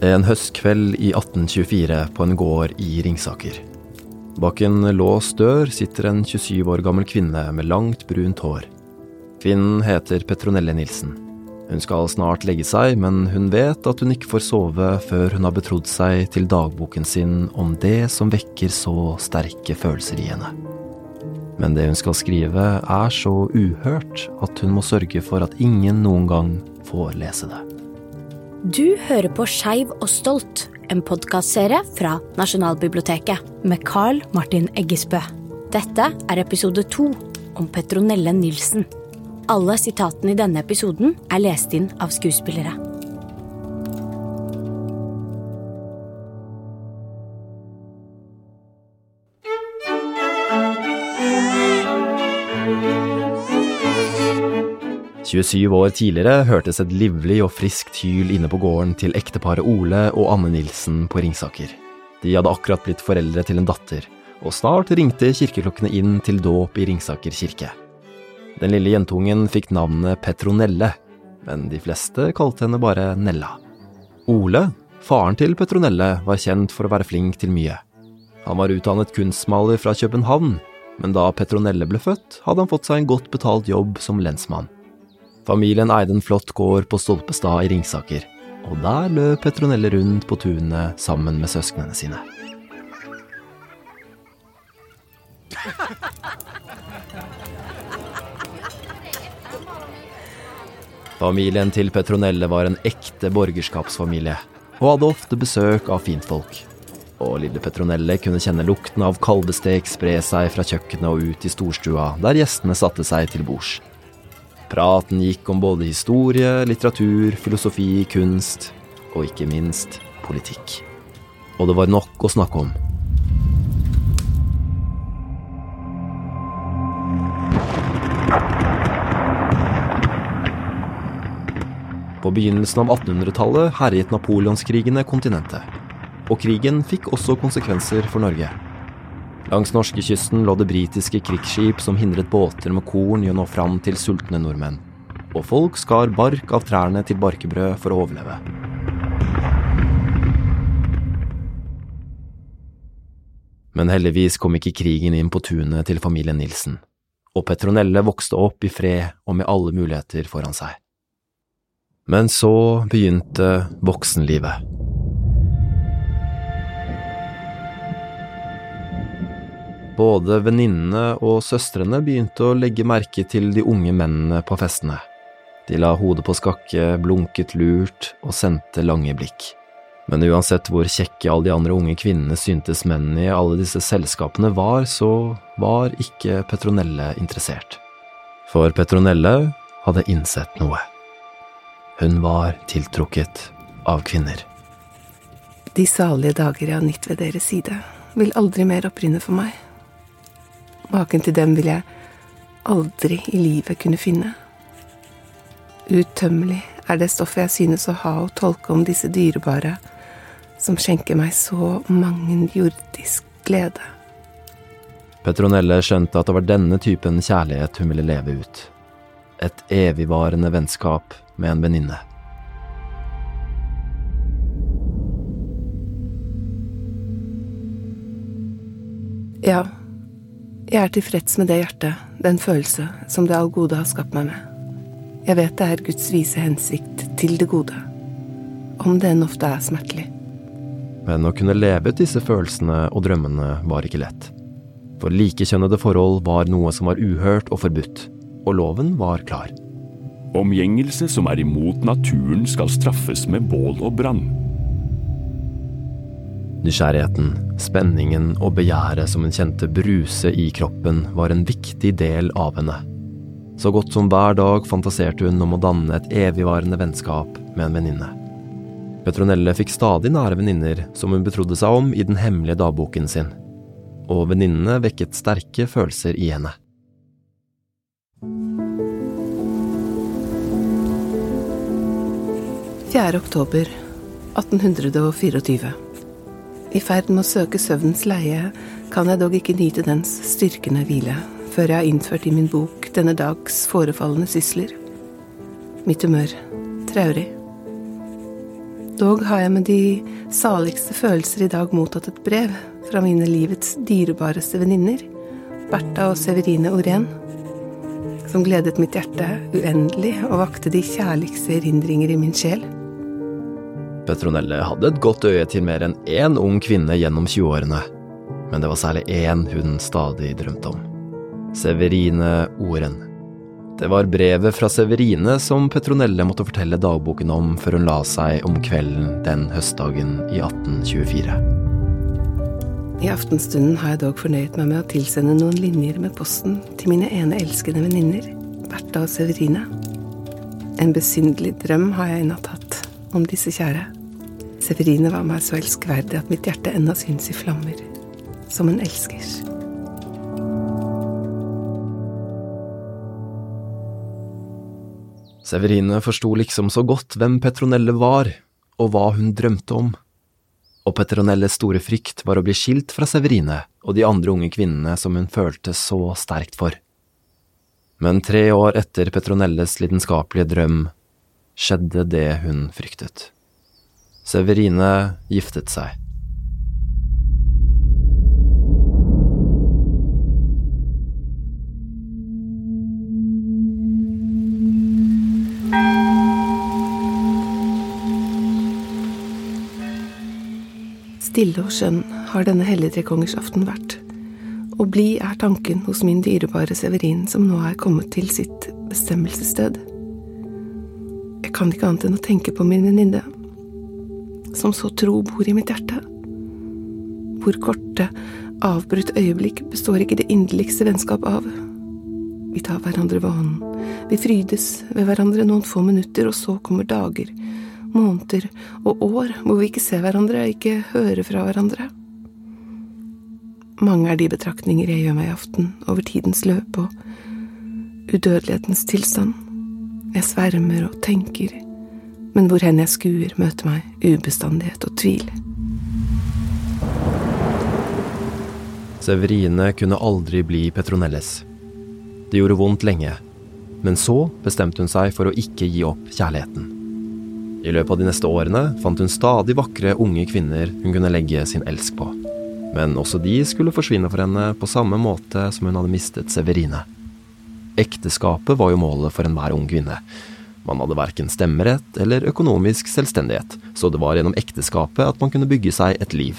En høstkveld i 1824 på en gård i Ringsaker. Bak en låst dør sitter en 27 år gammel kvinne med langt, brunt hår. Kvinnen heter Petronelle Nilsen. Hun skal snart legge seg, men hun vet at hun ikke får sove før hun har betrodd seg til dagboken sin om det som vekker så sterke følelser i henne. Men det hun skal skrive er så uhørt at hun må sørge for at ingen noen gang får lese det. Du hører på Skeiv og stolt, en podkastserie fra Nasjonalbiblioteket med Carl Martin Eggesbø. Dette er episode to om Petronelle Nilsen. Alle sitatene i denne episoden er lest inn av skuespillere. 27 år tidligere hørtes et livlig og friskt hyl inne på gården til ekteparet Ole og Anne Nilsen på Ringsaker. De hadde akkurat blitt foreldre til en datter, og snart ringte kirkeklokkene inn til dåp i Ringsaker kirke. Den lille jentungen fikk navnet Petronelle, men de fleste kalte henne bare Nella. Ole, faren til Petronelle, var kjent for å være flink til mye. Han var utdannet kunstmaler fra København, men da Petronelle ble født, hadde han fått seg en godt betalt jobb som lensmann. Familien eide en flott gård på Stolpestad i Ringsaker, og der løp Petronelle rundt på tunet sammen med søsknene sine. Familien til Petronelle var en ekte borgerskapsfamilie, og hadde ofte besøk av fintfolk. Og lille Petronelle kunne kjenne lukten av kalvestek spre seg fra kjøkkenet og ut i storstua, der gjestene satte seg til bords. Praten gikk om både historie, litteratur, filosofi, kunst og ikke minst politikk. Og det var nok å snakke om. På begynnelsen av 1800-tallet herjet napoleonskrigene kontinentet. Og krigen fikk også konsekvenser for Norge. Langs norskekysten lå det britiske krigsskip som hindret båter med korn i å nå fram til sultne nordmenn. Og folk skar bark av trærne til barkebrød for å overleve. Men heldigvis kom ikke krigen inn på tunet til familien Nilsen, og Petronelle vokste opp i fred og med alle muligheter foran seg. Men så begynte voksenlivet. Både venninnene og søstrene begynte å legge merke til de unge mennene på festene. De la hodet på skakke, blunket lurt og sendte lange blikk. Men uansett hvor kjekke alle de andre unge kvinnene syntes mennene i alle disse selskapene var, så var ikke Petronelle interessert. For Petronelle hadde innsett noe. Hun var tiltrukket av kvinner. De salige dager jeg har nytt ved deres side, vil aldri mer opprinne for meg. Maken til dem vil jeg aldri i livet kunne finne. Utømmelig er det stoffet jeg synes å ha å tolke om disse dyrebare, som skjenker meg så mangen jordisk glede. Petronelle skjønte at det var denne typen kjærlighet hun ville leve ut. Et evigvarende vennskap med en venninne. Ja, jeg er tilfreds med det hjertet, den følelse, som det all gode har skapt meg med. Jeg vet det er Guds vise hensikt til det gode, om det enn ofte er smertelig. Men å kunne leve ut disse følelsene og drømmene var ikke lett. For likekjønnede forhold var noe som var uhørt og forbudt, og loven var klar. Omgjengelse som er imot naturen skal straffes med bål og brann. Nysgjerrigheten, spenningen og begjæret som hun kjente bruse i kroppen, var en viktig del av henne. Så godt som hver dag fantaserte hun om å danne et evigvarende vennskap med en venninne. Petronelle fikk stadig nære venninner som hun betrodde seg om i den hemmelige dagboken sin, og venninnene vekket sterke følelser i henne. Fjerde oktober 1824. I ferd med å søke søvnens leie kan jeg dog ikke nyte dens styrkende hvile før jeg har innført i min bok denne dags forefallende sysler. Mitt humør traurig. Dog har jeg med de saligste følelser i dag mottatt et brev fra mine livets dyrebareste venninner, Bertha og Severine Oren, som gledet mitt hjerte uendelig og vakte de kjærligste erindringer i min sjel. Petronelle hadde et godt øye til mer enn én ung kvinne gjennom 20-årene, men det var særlig én hun stadig drømte om. Severine Oren. Det var brevet fra Severine som Petronelle måtte fortelle dagboken om før hun la seg om kvelden den høstdagen i 1824. I aftenstunden har jeg dog fornøyet meg med å tilsende noen linjer med posten til mine ene elskende venninner, Bertha og Severine. En besynderlig drøm har jeg i natt hatt om disse kjære. Severine var meg så elskverdig at mitt hjerte ennå syns i flammer, som en elskers. Severine forsto liksom så godt hvem Petronelle var, og hva hun drømte om. Og Petronelles store frykt var å bli skilt fra Severine og de andre unge kvinnene som hun følte så sterkt for. Men tre år etter Petronelles lidenskapelige drøm skjedde det hun fryktet. Severine giftet seg. Stille og skjønn har denne hellige aften vært, og blid er tanken hos min dyrebare Severin som nå er kommet til sitt bestemmelsessted. Jeg kan ikke annet enn å tenke på min venninne, som så tro bor i mitt hjerte. Hvor korte, avbrutt øyeblikk består ikke det inderligste vennskap av. Vi tar hverandre ved hånden, vi frydes ved hverandre noen få minutter, og så kommer dager, måneder og år hvor vi ikke ser hverandre, ikke hører fra hverandre. Mange er de betraktninger jeg gjør meg i aften over tidens løp og udødelighetens tilstand. Jeg svermer og tenker, men hvor hen jeg skuer, møter meg ubestandighet og tvil. Severine kunne aldri bli Petronelles. Det gjorde vondt lenge, men så bestemte hun seg for å ikke gi opp kjærligheten. I løpet av de neste årene fant hun stadig vakre unge kvinner hun kunne legge sin elsk på. Men også de skulle forsvinne for henne på samme måte som hun hadde mistet Severine. Ekteskapet var jo målet for enhver ung kvinne. Man hadde verken stemmerett eller økonomisk selvstendighet, så det var gjennom ekteskapet at man kunne bygge seg et liv.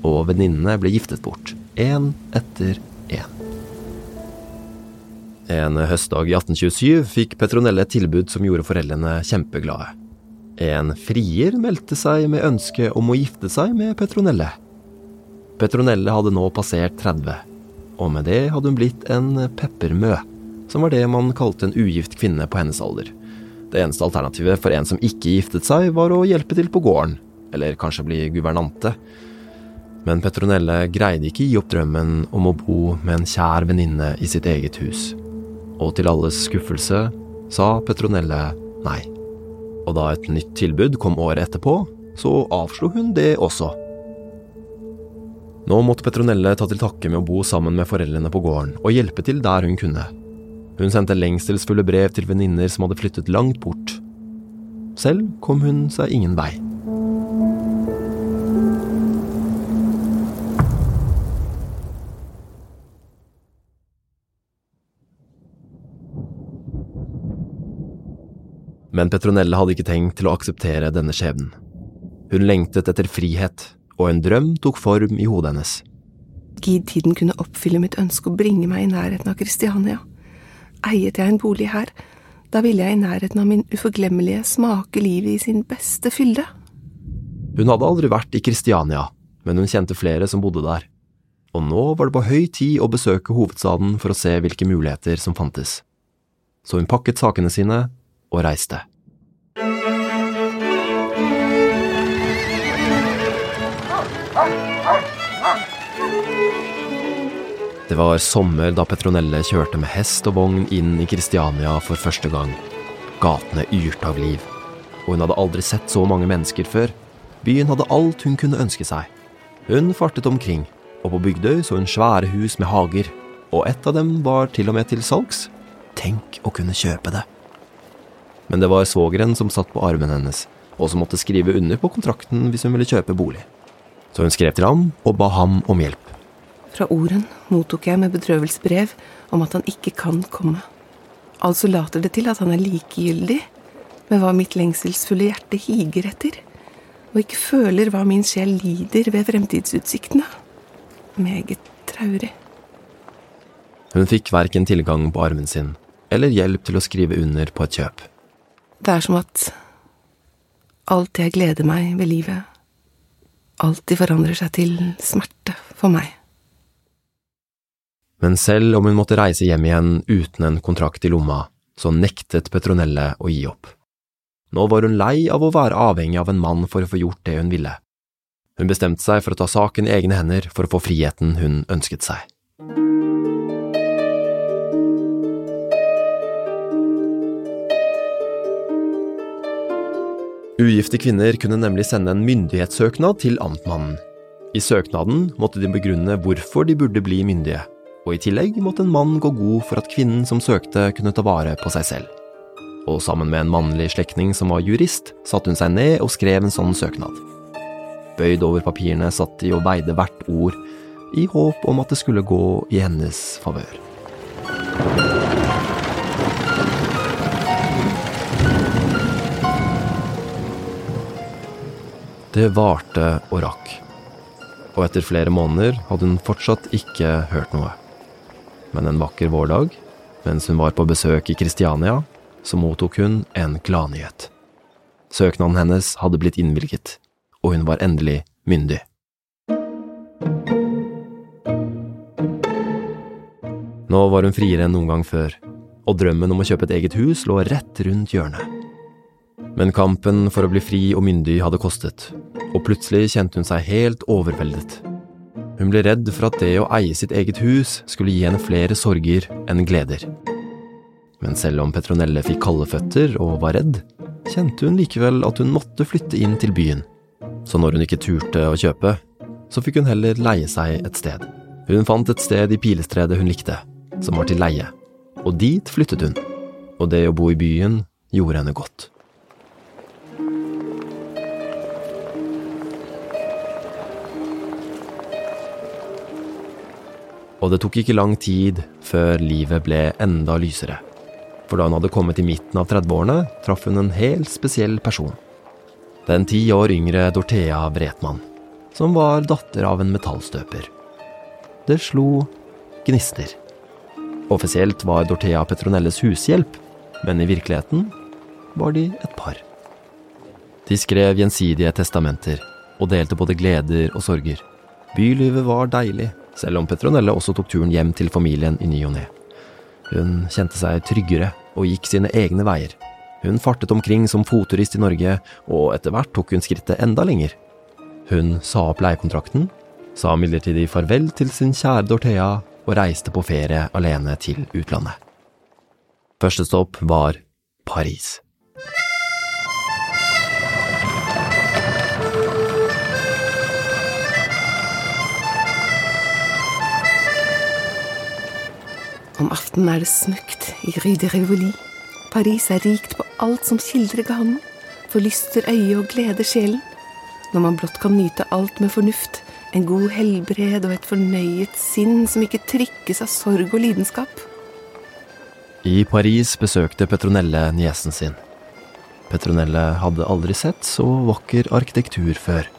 Og venninnene ble giftet bort, én etter én. En høstdag i 1827 fikk Petronelle et tilbud som gjorde foreldrene kjempeglade. En frier meldte seg med ønske om å gifte seg med Petronelle. Petronelle hadde nå passert 30, og med det hadde hun blitt en peppermø, som var det man kalte en ugift kvinne på hennes alder. Det eneste alternativet for en som ikke giftet seg, var å hjelpe til på gården, eller kanskje bli guvernante. Men Petronelle greide ikke gi opp drømmen om å bo med en kjær venninne i sitt eget hus. Og til alles skuffelse sa Petronelle nei. Og da et nytt tilbud kom året etterpå, så avslo hun det også. Nå måtte Petronelle ta til takke med å bo sammen med foreldrene på gården og hjelpe til der hun kunne. Hun sendte lengselsfulle brev til venninner som hadde flyttet langt bort. Selv kom hun seg ingen vei. Men Petronelle hadde ikke tenkt til å akseptere denne skjebnen. Hun lengtet etter frihet, og en drøm tok form i hodet hennes. Gid tiden kunne oppfylle mitt ønske å bringe meg i nærheten av Kristiania. Eiet jeg en bolig her, da ville jeg i nærheten av min uforglemmelige smake livet i sin beste fylde. Hun hadde aldri vært i Kristiania, men hun kjente flere som bodde der. Og nå var det på høy tid å besøke hovedstaden for å se hvilke muligheter som fantes. Så hun pakket sakene sine og reiste. Det var sommer da Petronelle kjørte med hest og vogn inn i Kristiania for første gang. Gatene yrte av liv, og hun hadde aldri sett så mange mennesker før. Byen hadde alt hun kunne ønske seg. Hun fartet omkring, og på Bygdøy så hun svære hus med hager, og et av dem var til og med til salgs. Tenk å kunne kjøpe det. Men det var svogeren som satt på armen hennes, og som måtte skrive under på kontrakten hvis hun ville kjøpe bolig. Så hun skrev til ham og ba ham om hjelp. Fra Oren mottok jeg med bedrøvelsesbrev om at han ikke kan komme. Altså later det til at han er likegyldig med hva mitt lengselsfulle hjerte higer etter, og ikke føler hva min sjel lider ved fremtidsutsiktene. Meget traurig. Hun fikk verken tilgang på armen sin eller hjelp til å skrive under på et kjøp. Det er som at alt jeg gleder meg ved livet, alltid forandrer seg til smerte for meg. Men selv om hun måtte reise hjem igjen uten en kontrakt i lomma, så nektet Petronelle å gi opp. Nå var hun lei av å være avhengig av en mann for å få gjort det hun ville. Hun bestemte seg for å ta saken i egne hender for å få friheten hun ønsket seg. Ugifte kvinner kunne nemlig sende en myndighetssøknad til amtmannen. I søknaden måtte de begrunne hvorfor de burde bli myndige, og i tillegg måtte en mann gå god for at kvinnen som søkte, kunne ta vare på seg selv. Og sammen med en mannlig slektning som var jurist, satte hun seg ned og skrev en sånn søknad. Bøyd over papirene satt de og veide hvert ord, i håp om at det skulle gå i hennes favør. Det varte og rakk, og etter flere måneder hadde hun fortsatt ikke hørt noe. Men en vakker vårdag, mens hun var på besøk i Kristiania, så mottok hun en gladnyhet. Søknaden hennes hadde blitt innvilget, og hun var endelig myndig. Nå var hun friere enn noen gang før, og drømmen om å kjøpe et eget hus lå rett rundt hjørnet. Men kampen for å bli fri og myndig hadde kostet, og plutselig kjente hun seg helt overveldet. Hun ble redd for at det å eie sitt eget hus skulle gi henne flere sorger enn gleder. Men selv om Petronelle fikk kalde føtter og var redd, kjente hun likevel at hun måtte flytte inn til byen. Så når hun ikke turte å kjøpe, så fikk hun heller leie seg et sted. Hun fant et sted i Pilestredet hun likte, som var til leie, og dit flyttet hun. Og det å bo i byen gjorde henne godt. Og det tok ikke lang tid før livet ble enda lysere. For da hun hadde kommet i midten av 30-årene, traff hun en helt spesiell person. Den ti år yngre Dorthea Bretmann, som var datter av en metallstøper. Det slo gnister. Offisielt var Dorthea Petronelles hushjelp, men i virkeligheten var de et par. De skrev gjensidige testamenter og delte både gleder og sorger. Bylivet var deilig, selv om Petronelle også tok turen hjem til familien i ny og ne. Hun kjente seg tryggere og gikk sine egne veier. Hun fartet omkring som fotturist i Norge, og etter hvert tok hun skrittet enda lenger. Hun sa opp leiekontrakten, sa midlertidig farvel til sin kjære Dorthea og reiste på ferie alene til utlandet. Første stopp var Paris. Om aftenen er det smukt i Rue de Rivoli. Paris er rikt på alt som skildrer ganen, forlyster øyet og gleder sjelen. Når man blott kan nyte alt med fornuft, en god helbred og et fornøyet sinn som ikke trykkes av sorg og lidenskap. I Paris besøkte Petronelle niesen sin. Petronelle hadde aldri sett så vakker arkitektur før.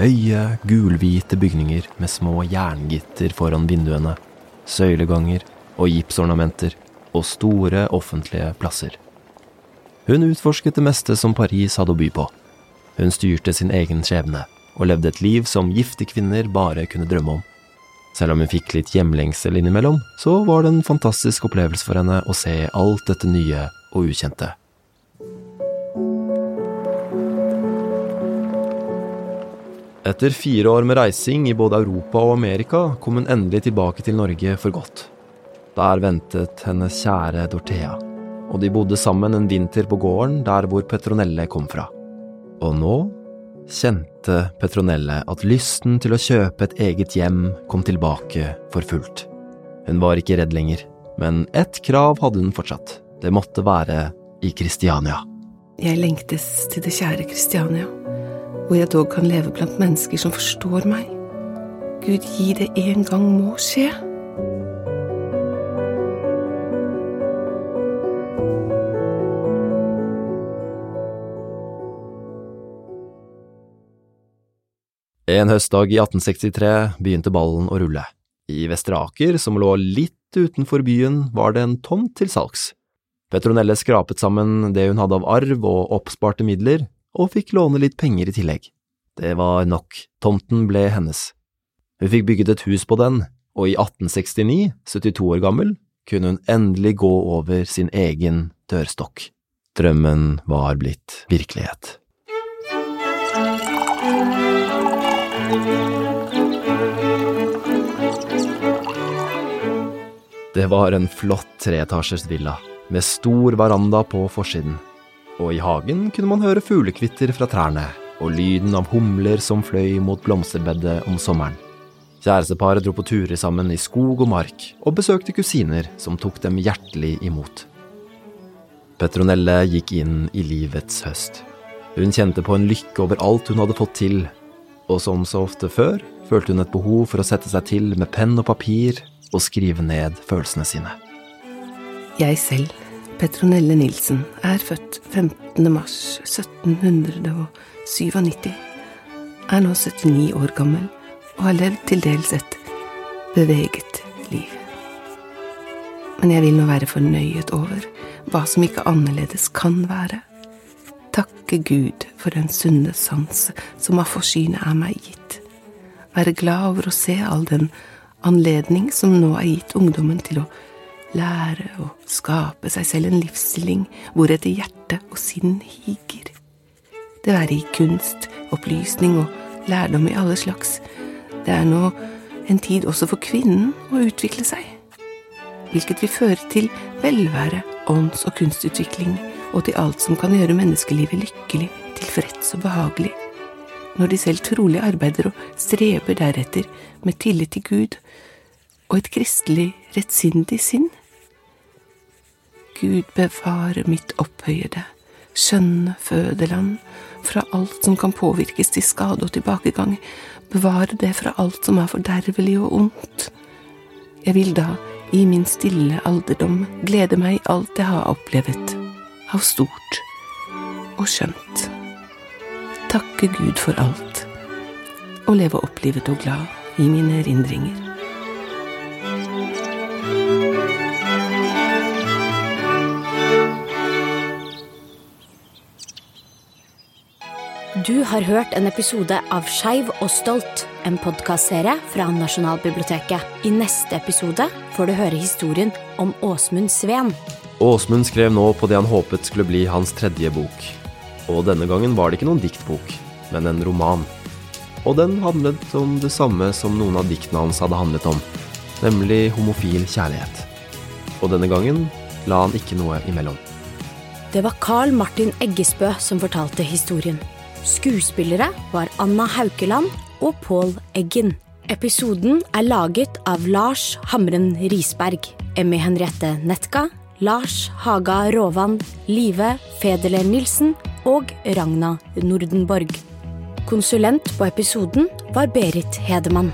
Høye, gulhvite bygninger med små jerngitter foran vinduene, søyleganger og gipsornamenter og store offentlige plasser. Hun utforsket det meste som Paris hadde å by på. Hun styrte sin egen skjebne og levde et liv som gifte kvinner bare kunne drømme om. Selv om hun fikk litt hjemlengsel innimellom, så var det en fantastisk opplevelse for henne å se alt dette nye og ukjente. Etter fire år med reising i både Europa og Amerika kom hun endelig tilbake til Norge for godt. Der ventet hennes kjære Dorthea, og de bodde sammen en vinter på gården der hvor Petronelle kom fra. Og nå kjente Petronelle at lysten til å kjøpe et eget hjem kom tilbake for fullt. Hun var ikke redd lenger, men ett krav hadde hun fortsatt. Det måtte være i Kristiania. Jeg lengtes til det kjære Kristiania, hvor jeg dog kan leve blant mennesker som forstår meg. Gud gi det en gang må skje. En høstdag i 1863 begynte ballen å rulle. I Vestre Aker, som lå litt utenfor byen, var det en tomt til salgs. Petronelle skrapet sammen det hun hadde av arv og oppsparte midler, og fikk låne litt penger i tillegg. Det var nok, tomten ble hennes. Hun fikk bygget et hus på den, og i 1869, 72 år gammel, kunne hun endelig gå over sin egen dørstokk. Drømmen var blitt virkelighet. Det var en flott treetasjers villa, med stor veranda på forsiden. Og i hagen kunne man høre fuglekvitter fra trærne, og lyden av humler som fløy mot blomsterbedet om sommeren. Kjæresteparet dro på turer sammen i skog og mark, og besøkte kusiner som tok dem hjertelig imot. Petronelle gikk inn i livets høst. Hun kjente på en lykke over alt hun hadde fått til, og som så ofte før følte hun et behov for å sette seg til med penn og papir og skrive ned følelsene sine. Jeg selv, Petronelle Nilsen, er født 15. mars 1797, er nå 79 år gammel og har levd til dels et beveget liv. Men jeg vil nå være fornøyet over hva som ikke annerledes kan være. Takke Gud for den sunne sans som av forsyne er meg gitt. Være glad over å se all den anledning som nå er gitt ungdommen til å lære å skape seg selv en livsstilling hvoretter hjerte og sinn higer. Det være i kunst, opplysning og lærdom i alle slags. Det er nå en tid også for kvinnen å utvikle seg, hvilket vil føre til velvære, ånds- og kunstutvikling, og til alt som kan gjøre menneskelivet lykkelig, tilfreds og behagelig når de selv trolig arbeider og streber deretter med tillit til Gud og et kristelig, rettsindig sinn. Gud bevare mitt opphøyede, skjønne fødeland fra alt som kan påvirkes til skade og tilbakegang, bevare det fra alt som er fordervelig og ondt. Jeg vil da, i min stille alderdom, glede meg i alt jeg har opplevet, av stort og skjønt takke Gud for alt og leve opplivet og glad i mine erindringer. Du har hørt en episode av Skeiv og stolt, en podkastserie fra Nasjonalbiblioteket. I neste episode får du høre historien om Åsmund Sveen. Åsmund skrev nå på det han håpet skulle bli hans tredje bok. Og denne gangen var det ikke noen diktbok, men en roman. Og den handlet om det samme som noen av diktene hans hadde handlet om, nemlig homofil kjærlighet. Og denne gangen la han ikke noe imellom. Det var Carl Martin Eggesbø som fortalte historien. Skuespillere var Anna Haukeland og Pål Eggen. Episoden er laget av Lars Hamren Risberg, Emmy Henriette Netka, Lars Haga Råvann, Live Fedele Nilsen og Ragna Nordenborg. Konsulent på episoden var Berit Hedemann.